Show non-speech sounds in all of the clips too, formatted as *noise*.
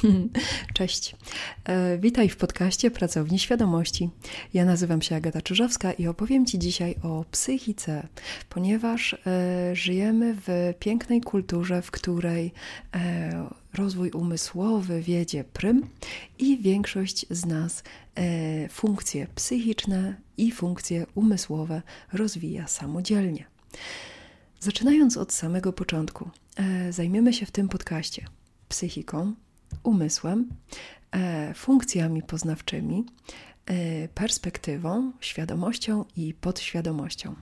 *laughs* Cześć. E, witaj w podcaście Pracowni Świadomości. Ja nazywam się Agata Czyżowska i opowiem Ci dzisiaj o psychice, ponieważ e, żyjemy w pięknej kulturze, w której e, rozwój umysłowy wiedzie prym i większość z nas funkcje psychiczne i funkcje umysłowe rozwija samodzielnie. Zaczynając od samego początku, zajmiemy się w tym podcaście psychiką, umysłem, e, funkcjami poznawczymi, e, perspektywą, świadomością i podświadomością.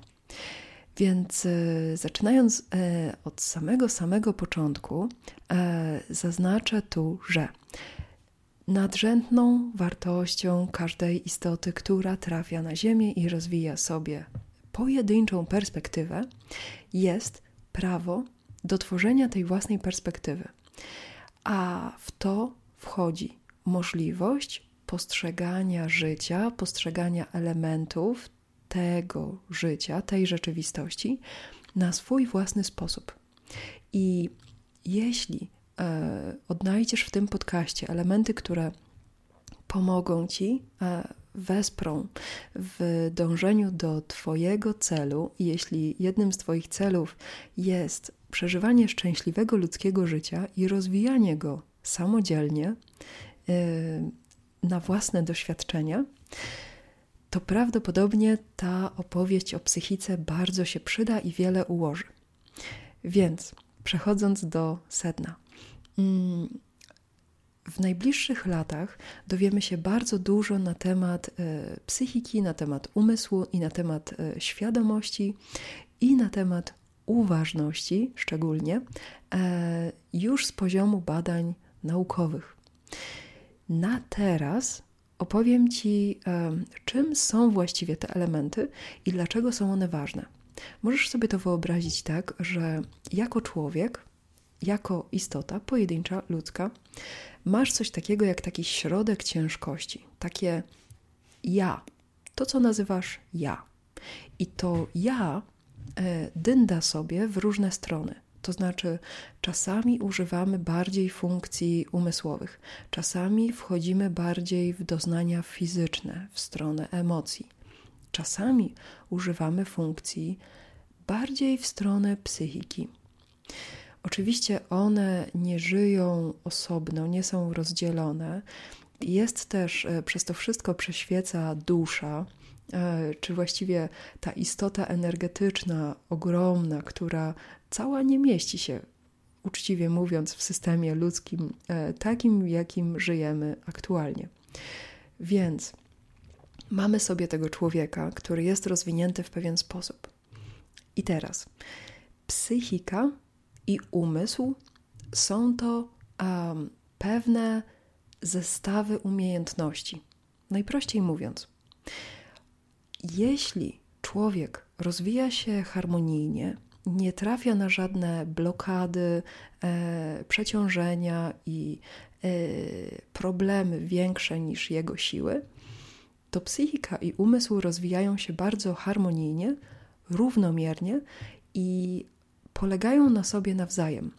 Więc e, zaczynając od samego samego początku, zaznaczę tu, że nadrzędną wartością każdej istoty, która trafia na Ziemię i rozwija sobie pojedynczą perspektywę, jest prawo do tworzenia tej własnej perspektywy a w to wchodzi możliwość postrzegania życia, postrzegania elementów tego życia, tej rzeczywistości na swój własny sposób. I jeśli e, odnajdziesz w tym podcaście elementy, które pomogą ci, e, wesprą w dążeniu do Twojego celu, jeśli jednym z Twoich celów jest przeżywanie szczęśliwego ludzkiego życia i rozwijanie go samodzielnie yy, na własne doświadczenia, to prawdopodobnie ta opowieść o psychice bardzo się przyda i wiele ułoży. Więc przechodząc do sedna. Mm, w najbliższych latach dowiemy się bardzo dużo na temat e, psychiki, na temat umysłu i na temat e, świadomości i na temat uważności, szczególnie e, już z poziomu badań naukowych. Na teraz opowiem Ci, czym są właściwie te elementy i dlaczego są one ważne. Możesz sobie to wyobrazić tak, że jako człowiek, jako istota pojedyncza, ludzka, masz coś takiego jak taki środek ciężkości, takie ja, to co nazywasz ja. I to ja e, dynda sobie w różne strony. To znaczy, czasami używamy bardziej funkcji umysłowych, czasami wchodzimy bardziej w doznania fizyczne, w stronę emocji, czasami używamy funkcji bardziej w stronę psychiki. Oczywiście one nie żyją osobno, nie są rozdzielone. Jest też e, przez to wszystko prześwieca dusza, e, czy właściwie ta istota energetyczna, ogromna, która cała nie mieści się, uczciwie mówiąc, w systemie ludzkim, e, takim, jakim żyjemy aktualnie. Więc mamy sobie tego człowieka, który jest rozwinięty w pewien sposób. I teraz psychika i umysł są to um, pewne zestawy umiejętności. Najprościej mówiąc, jeśli człowiek rozwija się harmonijnie, nie trafia na żadne blokady, e, przeciążenia i e, problemy większe niż jego siły, to psychika i umysł rozwijają się bardzo harmonijnie, równomiernie i polegają na sobie nawzajem,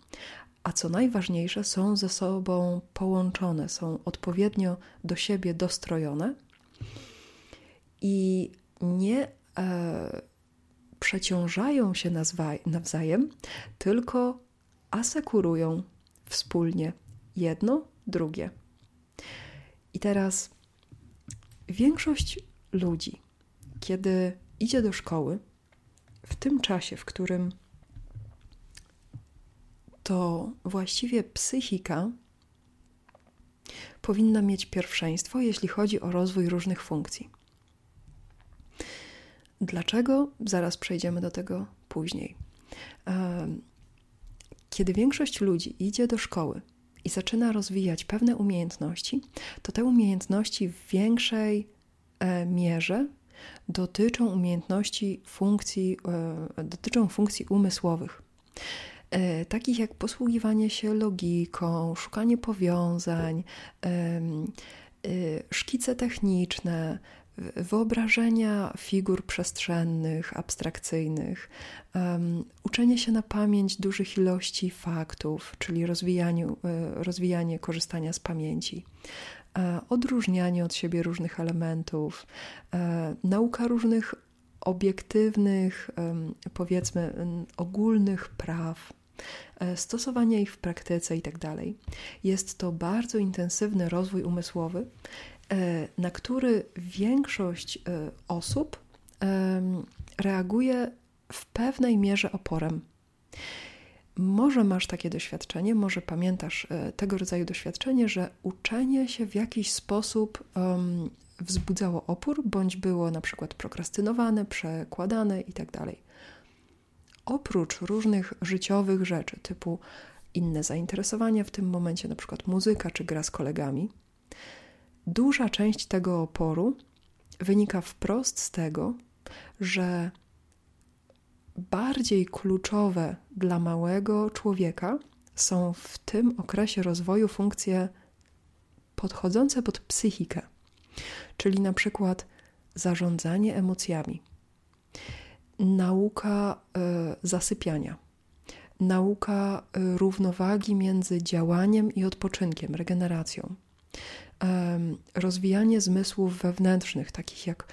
a co najważniejsze, są ze sobą połączone, są odpowiednio do siebie dostrojone. I nie e, przeciążają się nawzajem, tylko asekurują wspólnie jedno, drugie. I teraz większość ludzi, kiedy idzie do szkoły, w tym czasie, w którym to właściwie psychika powinna mieć pierwszeństwo, jeśli chodzi o rozwój różnych funkcji. Dlaczego? Zaraz przejdziemy do tego później. Kiedy większość ludzi idzie do szkoły i zaczyna rozwijać pewne umiejętności, to te umiejętności w większej e, mierze dotyczą umiejętności funkcji, e, dotyczą funkcji umysłowych. E, takich jak posługiwanie się logiką, szukanie powiązań, szkice techniczne, wyobrażenia figur przestrzennych, abstrakcyjnych, um, uczenie się na pamięć dużych ilości faktów, czyli e, rozwijanie korzystania z pamięci, e, odróżnianie od siebie różnych elementów, e, nauka różnych obiektywnych, powiedzmy, ogólnych praw, stosowanie ich w praktyce itd. Tak Jest to bardzo intensywny rozwój umysłowy, na który większość e, osób reaguje w pewnej mierze oporem. Może masz takie doświadczenie, może pamiętasz e, tego rodzaju doświadczenie, że uczenie się w jakiś sposób um, wzbudzało opór, bądź było na przykład prokrastynowane, przekładane itd. Tak Oprócz różnych życiowych rzeczy, typu inne zainteresowania w tym momencie, na przykład muzyka czy gra z kolegami, Duża część tego oporu wynika wprost z tego, że bardziej kluczowe dla małego człowieka są w tym okresie rozwoju funkcje podchodzące pod psychikę, czyli na przykład zarządzanie emocjami, nauka y, zasypiania, nauka y, równowagi między działaniem i odpoczynkiem, regeneracją rozwijanie zmysłów wewnętrznych, takich jak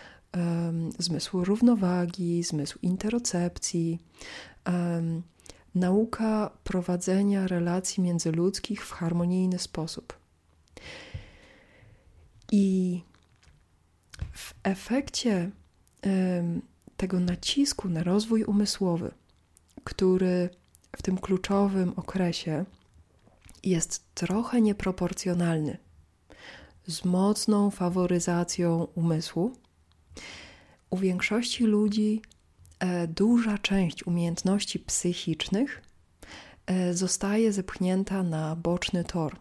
zmysł równowagi, zmysł interocepcji, nauka prowadzenia relacji międzyludzkich w harmonijny sposób. I w efekcie tego nacisku na rozwój umysłowy, który w tym kluczowym okresie jest trochę nieproporcjonalny z mocną faworyzacją umysłu. U większości ludzi e, duża część umiejętności psychicznych e, zostaje zepchnięta na boczny tor,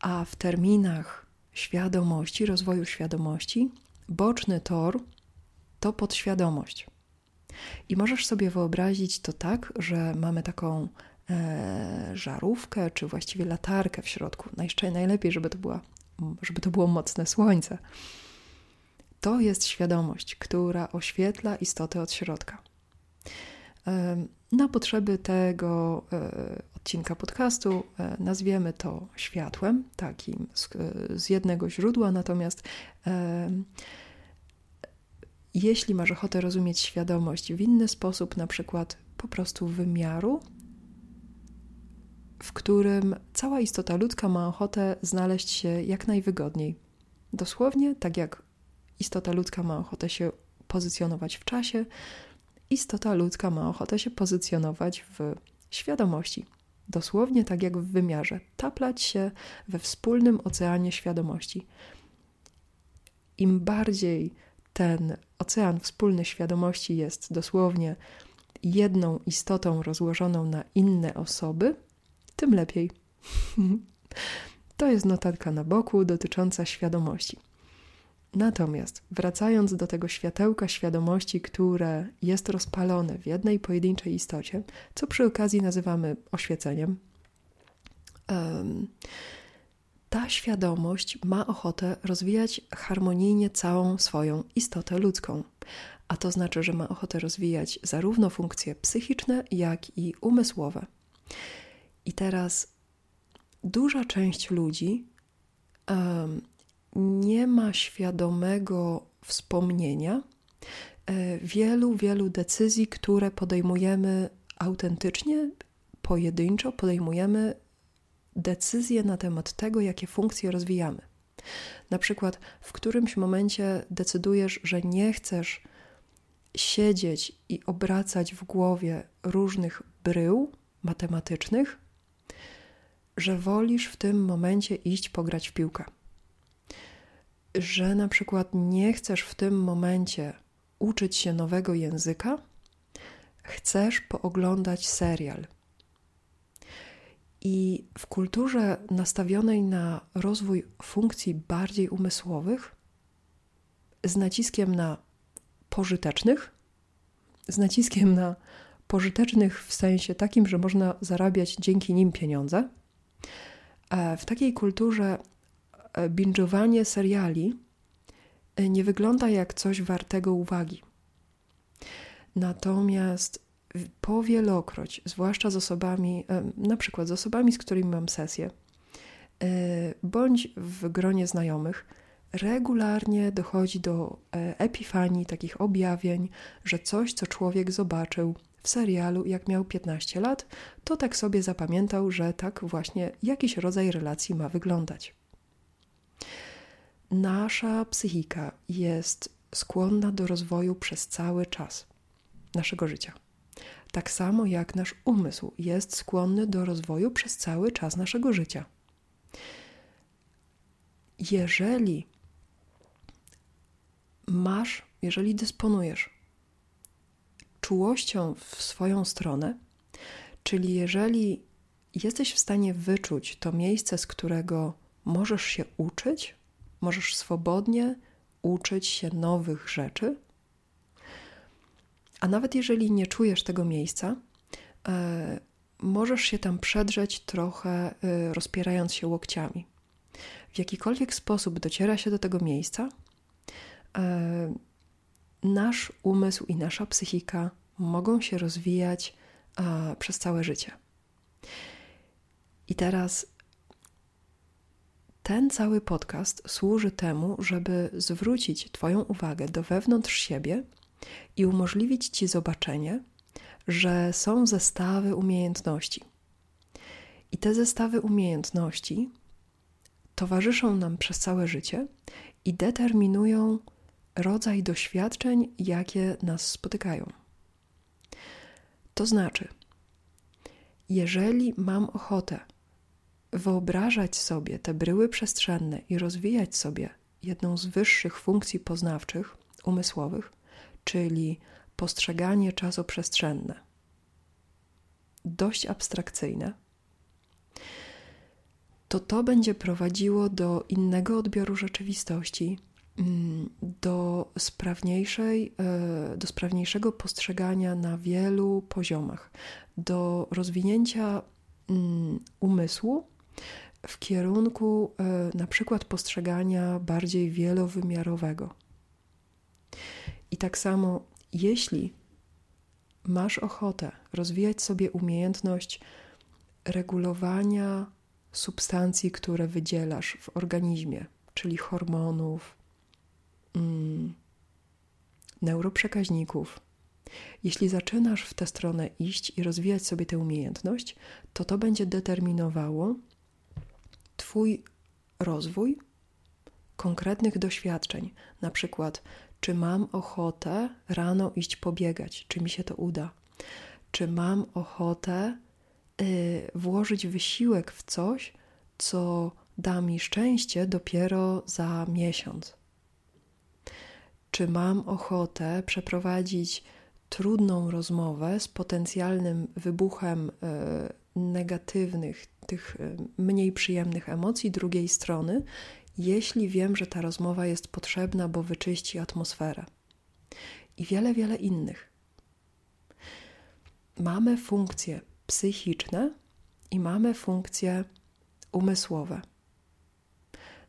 a w terminach świadomości, rozwoju świadomości, boczny tor to podświadomość. I możesz sobie wyobrazić to tak, że mamy taką e, żarówkę, czy właściwie latarkę w środku. Najlepiej, żeby to była żeby to było mocne słońce. To jest świadomość, która oświetla istotę od środka. Na potrzeby tego e, odcinka podcastu e, nazwiemy to światłem, takim z, z jednego źródła, natomiast jeśli masz ochotę rozumieć świadomość w inny sposób, na przykład po prostu wymiaru, w którym cała istota ludzka ma ochotę znaleźć się jak najwygodniej. Dosłownie tak jak istota ludzka ma ochotę się pozycjonować w czasie, istota ludzka ma ochotę się pozycjonować w świadomości. Dosłownie tak jak w wymiarze, taplać się we wspólnym oceanie świadomości. Im bardziej ten ocean wspólny świadomości jest dosłownie jedną istotą rozłożoną na inne osoby, tym lepiej. *laughs* To jest notatka na boku dotycząca świadomości. Natomiast wracając do tego światełka świadomości, które jest rozpalone w jednej pojedynczej istocie, co przy okazji nazywamy oświeceniem, ta świadomość ma ochotę rozwijać harmonijnie całą swoją istotę ludzką. A to znaczy, że ma ochotę rozwijać zarówno funkcje psychiczne, jak i umysłowe. I teraz duża część ludzi um, nie ma świadomego wspomnienia e, wielu, wielu decyzji, które podejmujemy autentycznie, pojedynczo, podejmujemy decyzje na temat tego, jakie funkcje rozwijamy. Na przykład, w którymś momencie decydujesz, że nie chcesz siedzieć i obracać w głowie różnych brył matematycznych, że wolisz w tym momencie iść pograć w piłkę. Że na przykład nie chcesz w tym momencie uczyć się nowego języka, chcesz pooglądać serial. I w kulturze nastawionej na rozwój funkcji bardziej umysłowych, z naciskiem na pożytecznych, z naciskiem na pożytecznych w sensie takim, że można zarabiać dzięki nim pieniądze, w takiej kulturze e, binge'owanie seriali y, nie wygląda jak coś wartego uwagi. Natomiast powielokroć, zwłaszcza z osobami, na przykład z osobami, z którymi mam sesję, bądź w gronie znajomych, regularnie dochodzi do e, epifanii, takich objawień, że coś, co człowiek zobaczył w serialu, jak miał 15 lat, to tak sobie zapamiętał, że tak właśnie jakiś rodzaj relacji ma wyglądać. Nasza psychika jest skłonna do rozwoju przez cały czas naszego życia. Tak samo jak nasz umysł jest skłonny do rozwoju przez cały czas naszego życia. Jeżeli masz, jeżeli dysponujesz czułością w swoją stronę, czyli jeżeli jesteś w stanie wyczuć to miejsce, z którego możesz się uczyć, możesz swobodnie uczyć się nowych rzeczy, a nawet jeżeli nie czujesz tego miejsca, e, możesz się tam przedrzeć trochę, e, rozpierając się łokciami. W jakikolwiek sposób dociera się do tego miejsca, e, nasz umysł i nasza psychika mogą się rozwijać przez całe życie. I teraz ten cały podcast służy temu, żeby zwrócić Twoją uwagę do wewnątrz siebie i umożliwić Ci zobaczenie, że są zestawy umiejętności. I te zestawy umiejętności towarzyszą nam przez całe życie i determinują rodzaj doświadczeń, jakie nas spotykają. To znaczy, jeżeli mam ochotę wyobrażać sobie te bryły przestrzenne i rozwijać sobie jedną z wyższych funkcji poznawczych, umysłowych, czyli postrzeganie czasoprzestrzenne, dość abstrakcyjne, to to będzie prowadziło do innego odbioru rzeczywistości, mm, sprawniejszej, e, do sprawniejszego postrzegania na wielu poziomach, do rozwinięcia mm, umysłu w kierunku e, na przykład postrzegania bardziej wielowymiarowego. I tak samo, jeśli masz ochotę rozwijać sobie umiejętność regulowania substancji, które wydzielasz w organizmie, czyli hormonów, mm, neuroprzekaźników. Jeśli zaczynasz w tę stronę iść i rozwijać sobie tę umiejętność, to to będzie determinowało Twój rozwój konkretnych doświadczeń, na przykład czy mam ochotę rano iść pobiegać, czy mi się to uda, czy mam ochotę y, włożyć wysiłek w coś, co da mi szczęście dopiero za miesiąc. Czy mam ochotę przeprowadzić trudną rozmowę z potencjalnym wybuchem y, negatywnych, tych y, mniej przyjemnych emocji drugiej strony jeśli wiem, że ta rozmowa jest potrzebna, bo wyczyści atmosferę. I wiele, wiele innych. Mamy funkcje psychiczne i mamy funkcje umysłowe.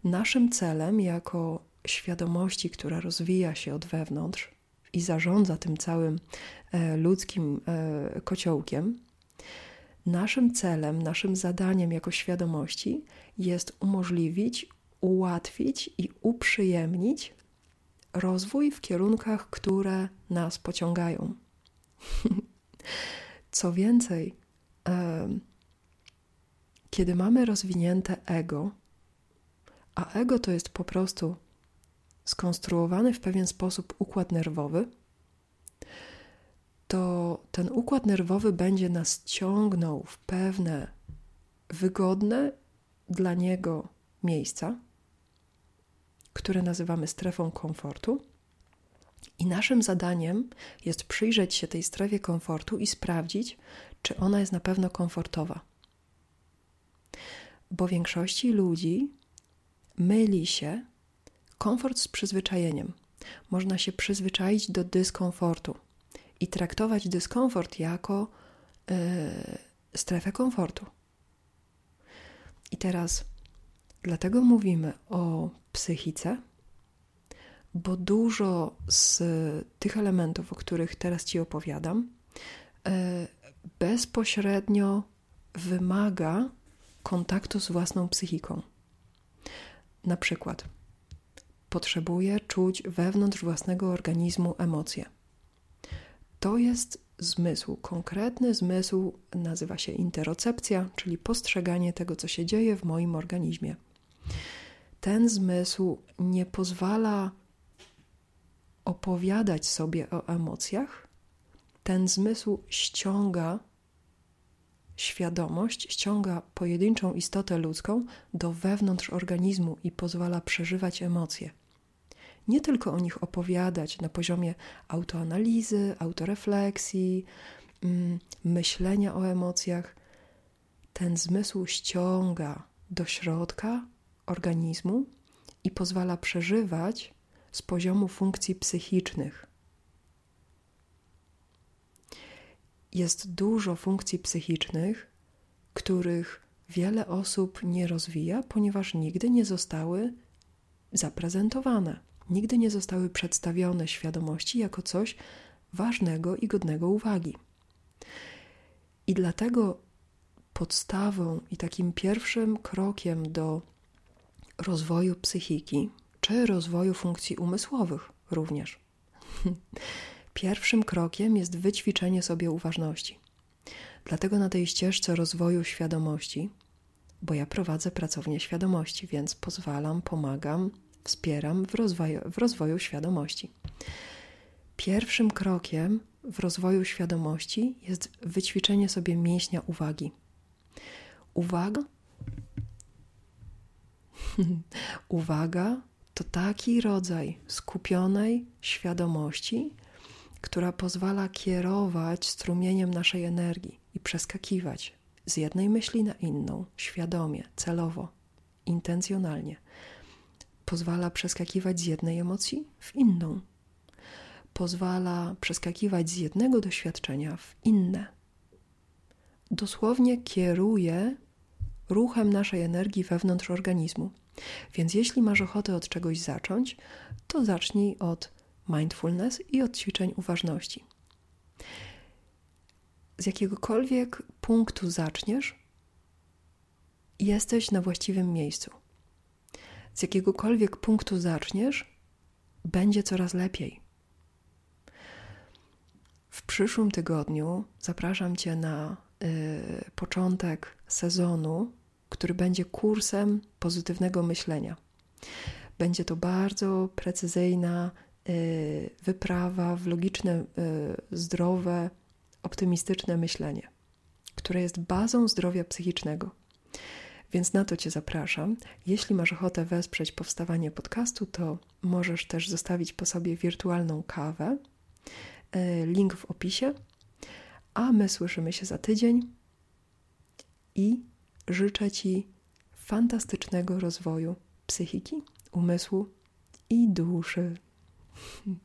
Naszym celem, jako świadomości, która rozwija się od wewnątrz i zarządza tym całym e, ludzkim e, kociołkiem, naszym celem, naszym zadaniem jako świadomości jest umożliwić ułatwić i uprzyjemnić rozwój w kierunkach, które nas pociągają. *laughs* Co więcej, kiedy mamy rozwinięte ego, a ego to jest po prostu skonstruowany w pewien sposób układ nerwowy, to ten układ nerwowy będzie nas ciągnął w pewne wygodne dla niego miejsca, które nazywamy strefą komfortu. I naszym zadaniem jest przyjrzeć się tej strefie komfortu i sprawdzić, czy ona jest na pewno komfortowa. Bo większości ludzi myli się komfort z przyzwyczajeniem. Można się przyzwyczaić do dyskomfortu i traktować dyskomfort jako yy, strefę komfortu. I teraz Dlatego mówimy o psychice, bo dużo z tych elementów, o których teraz Ci opowiadam, e, bezpośrednio wymaga kontaktu z własną psychiką. Na przykład, potrzebuję czuć wewnątrz własnego organizmu emocje. To jest zmysł, konkretny zmysł, nazywa się interocepcja, czyli postrzeganie tego, co się dzieje w moim organizmie. Ten zmysł nie pozwala opowiadać sobie o emocjach, ten zmysł ściąga świadomość, ściąga pojedynczą istotę ludzką do wewnątrz organizmu i pozwala przeżywać emocje. Nie tylko o nich opowiadać na poziomie autoanalizy, autorefleksji, mm, myślenia o emocjach. Ten zmysł ściąga do środka organizmu i pozwala przeżywać z poziomu funkcji psychicznych. Jest dużo funkcji psychicznych, których wiele osób nie rozwija, ponieważ nigdy nie zostały zaprezentowane, nigdy nie zostały przedstawione świadomości jako coś ważnego i godnego uwagi. I dlatego podstawą i takim pierwszym krokiem do rozwoju psychiki, czy rozwoju funkcji umysłowych również. *laughs* Pierwszym krokiem jest wyćwiczenie sobie uważności. Dlatego na tej ścieżce rozwoju świadomości, bo ja prowadzę pracownię świadomości, więc pozwalam, pomagam, wspieram w rozwoju, w rozwoju świadomości. Pierwszym krokiem w rozwoju świadomości jest wyćwiczenie sobie mięśnia uwagi. Uwaga *laughs* Uwaga to taki rodzaj skupionej świadomości, która pozwala kierować strumieniem naszej energii i przeskakiwać z jednej myśli na inną, świadomie, celowo, intencjonalnie. Pozwala przeskakiwać z jednej emocji w inną. Pozwala przeskakiwać z jednego doświadczenia w inne. Dosłownie kieruje ruchem naszej energii wewnątrz organizmu. Więc jeśli masz ochotę od czegoś zacząć, to zacznij od mindfulness i od ćwiczeń uważności. Z jakiegokolwiek punktu zaczniesz, jesteś na właściwym miejscu. Z jakiegokolwiek punktu zaczniesz, będzie coraz lepiej. W przyszłym tygodniu zapraszam Cię na y, początek sezonu który będzie kursem pozytywnego myślenia. Będzie to bardzo precyzyjna wyprawa w logiczne, y, zdrowe, optymistyczne myślenie, które jest bazą zdrowia psychicznego. Więc na to Cię zapraszam. Jeśli masz ochotę wesprzeć powstawanie podcastu, to możesz też zostawić po sobie wirtualną kawę. Y, link w opisie. A my słyszymy się za tydzień i życzę Ci fantastycznego rozwoju psychiki, umysłu i duszy. 哼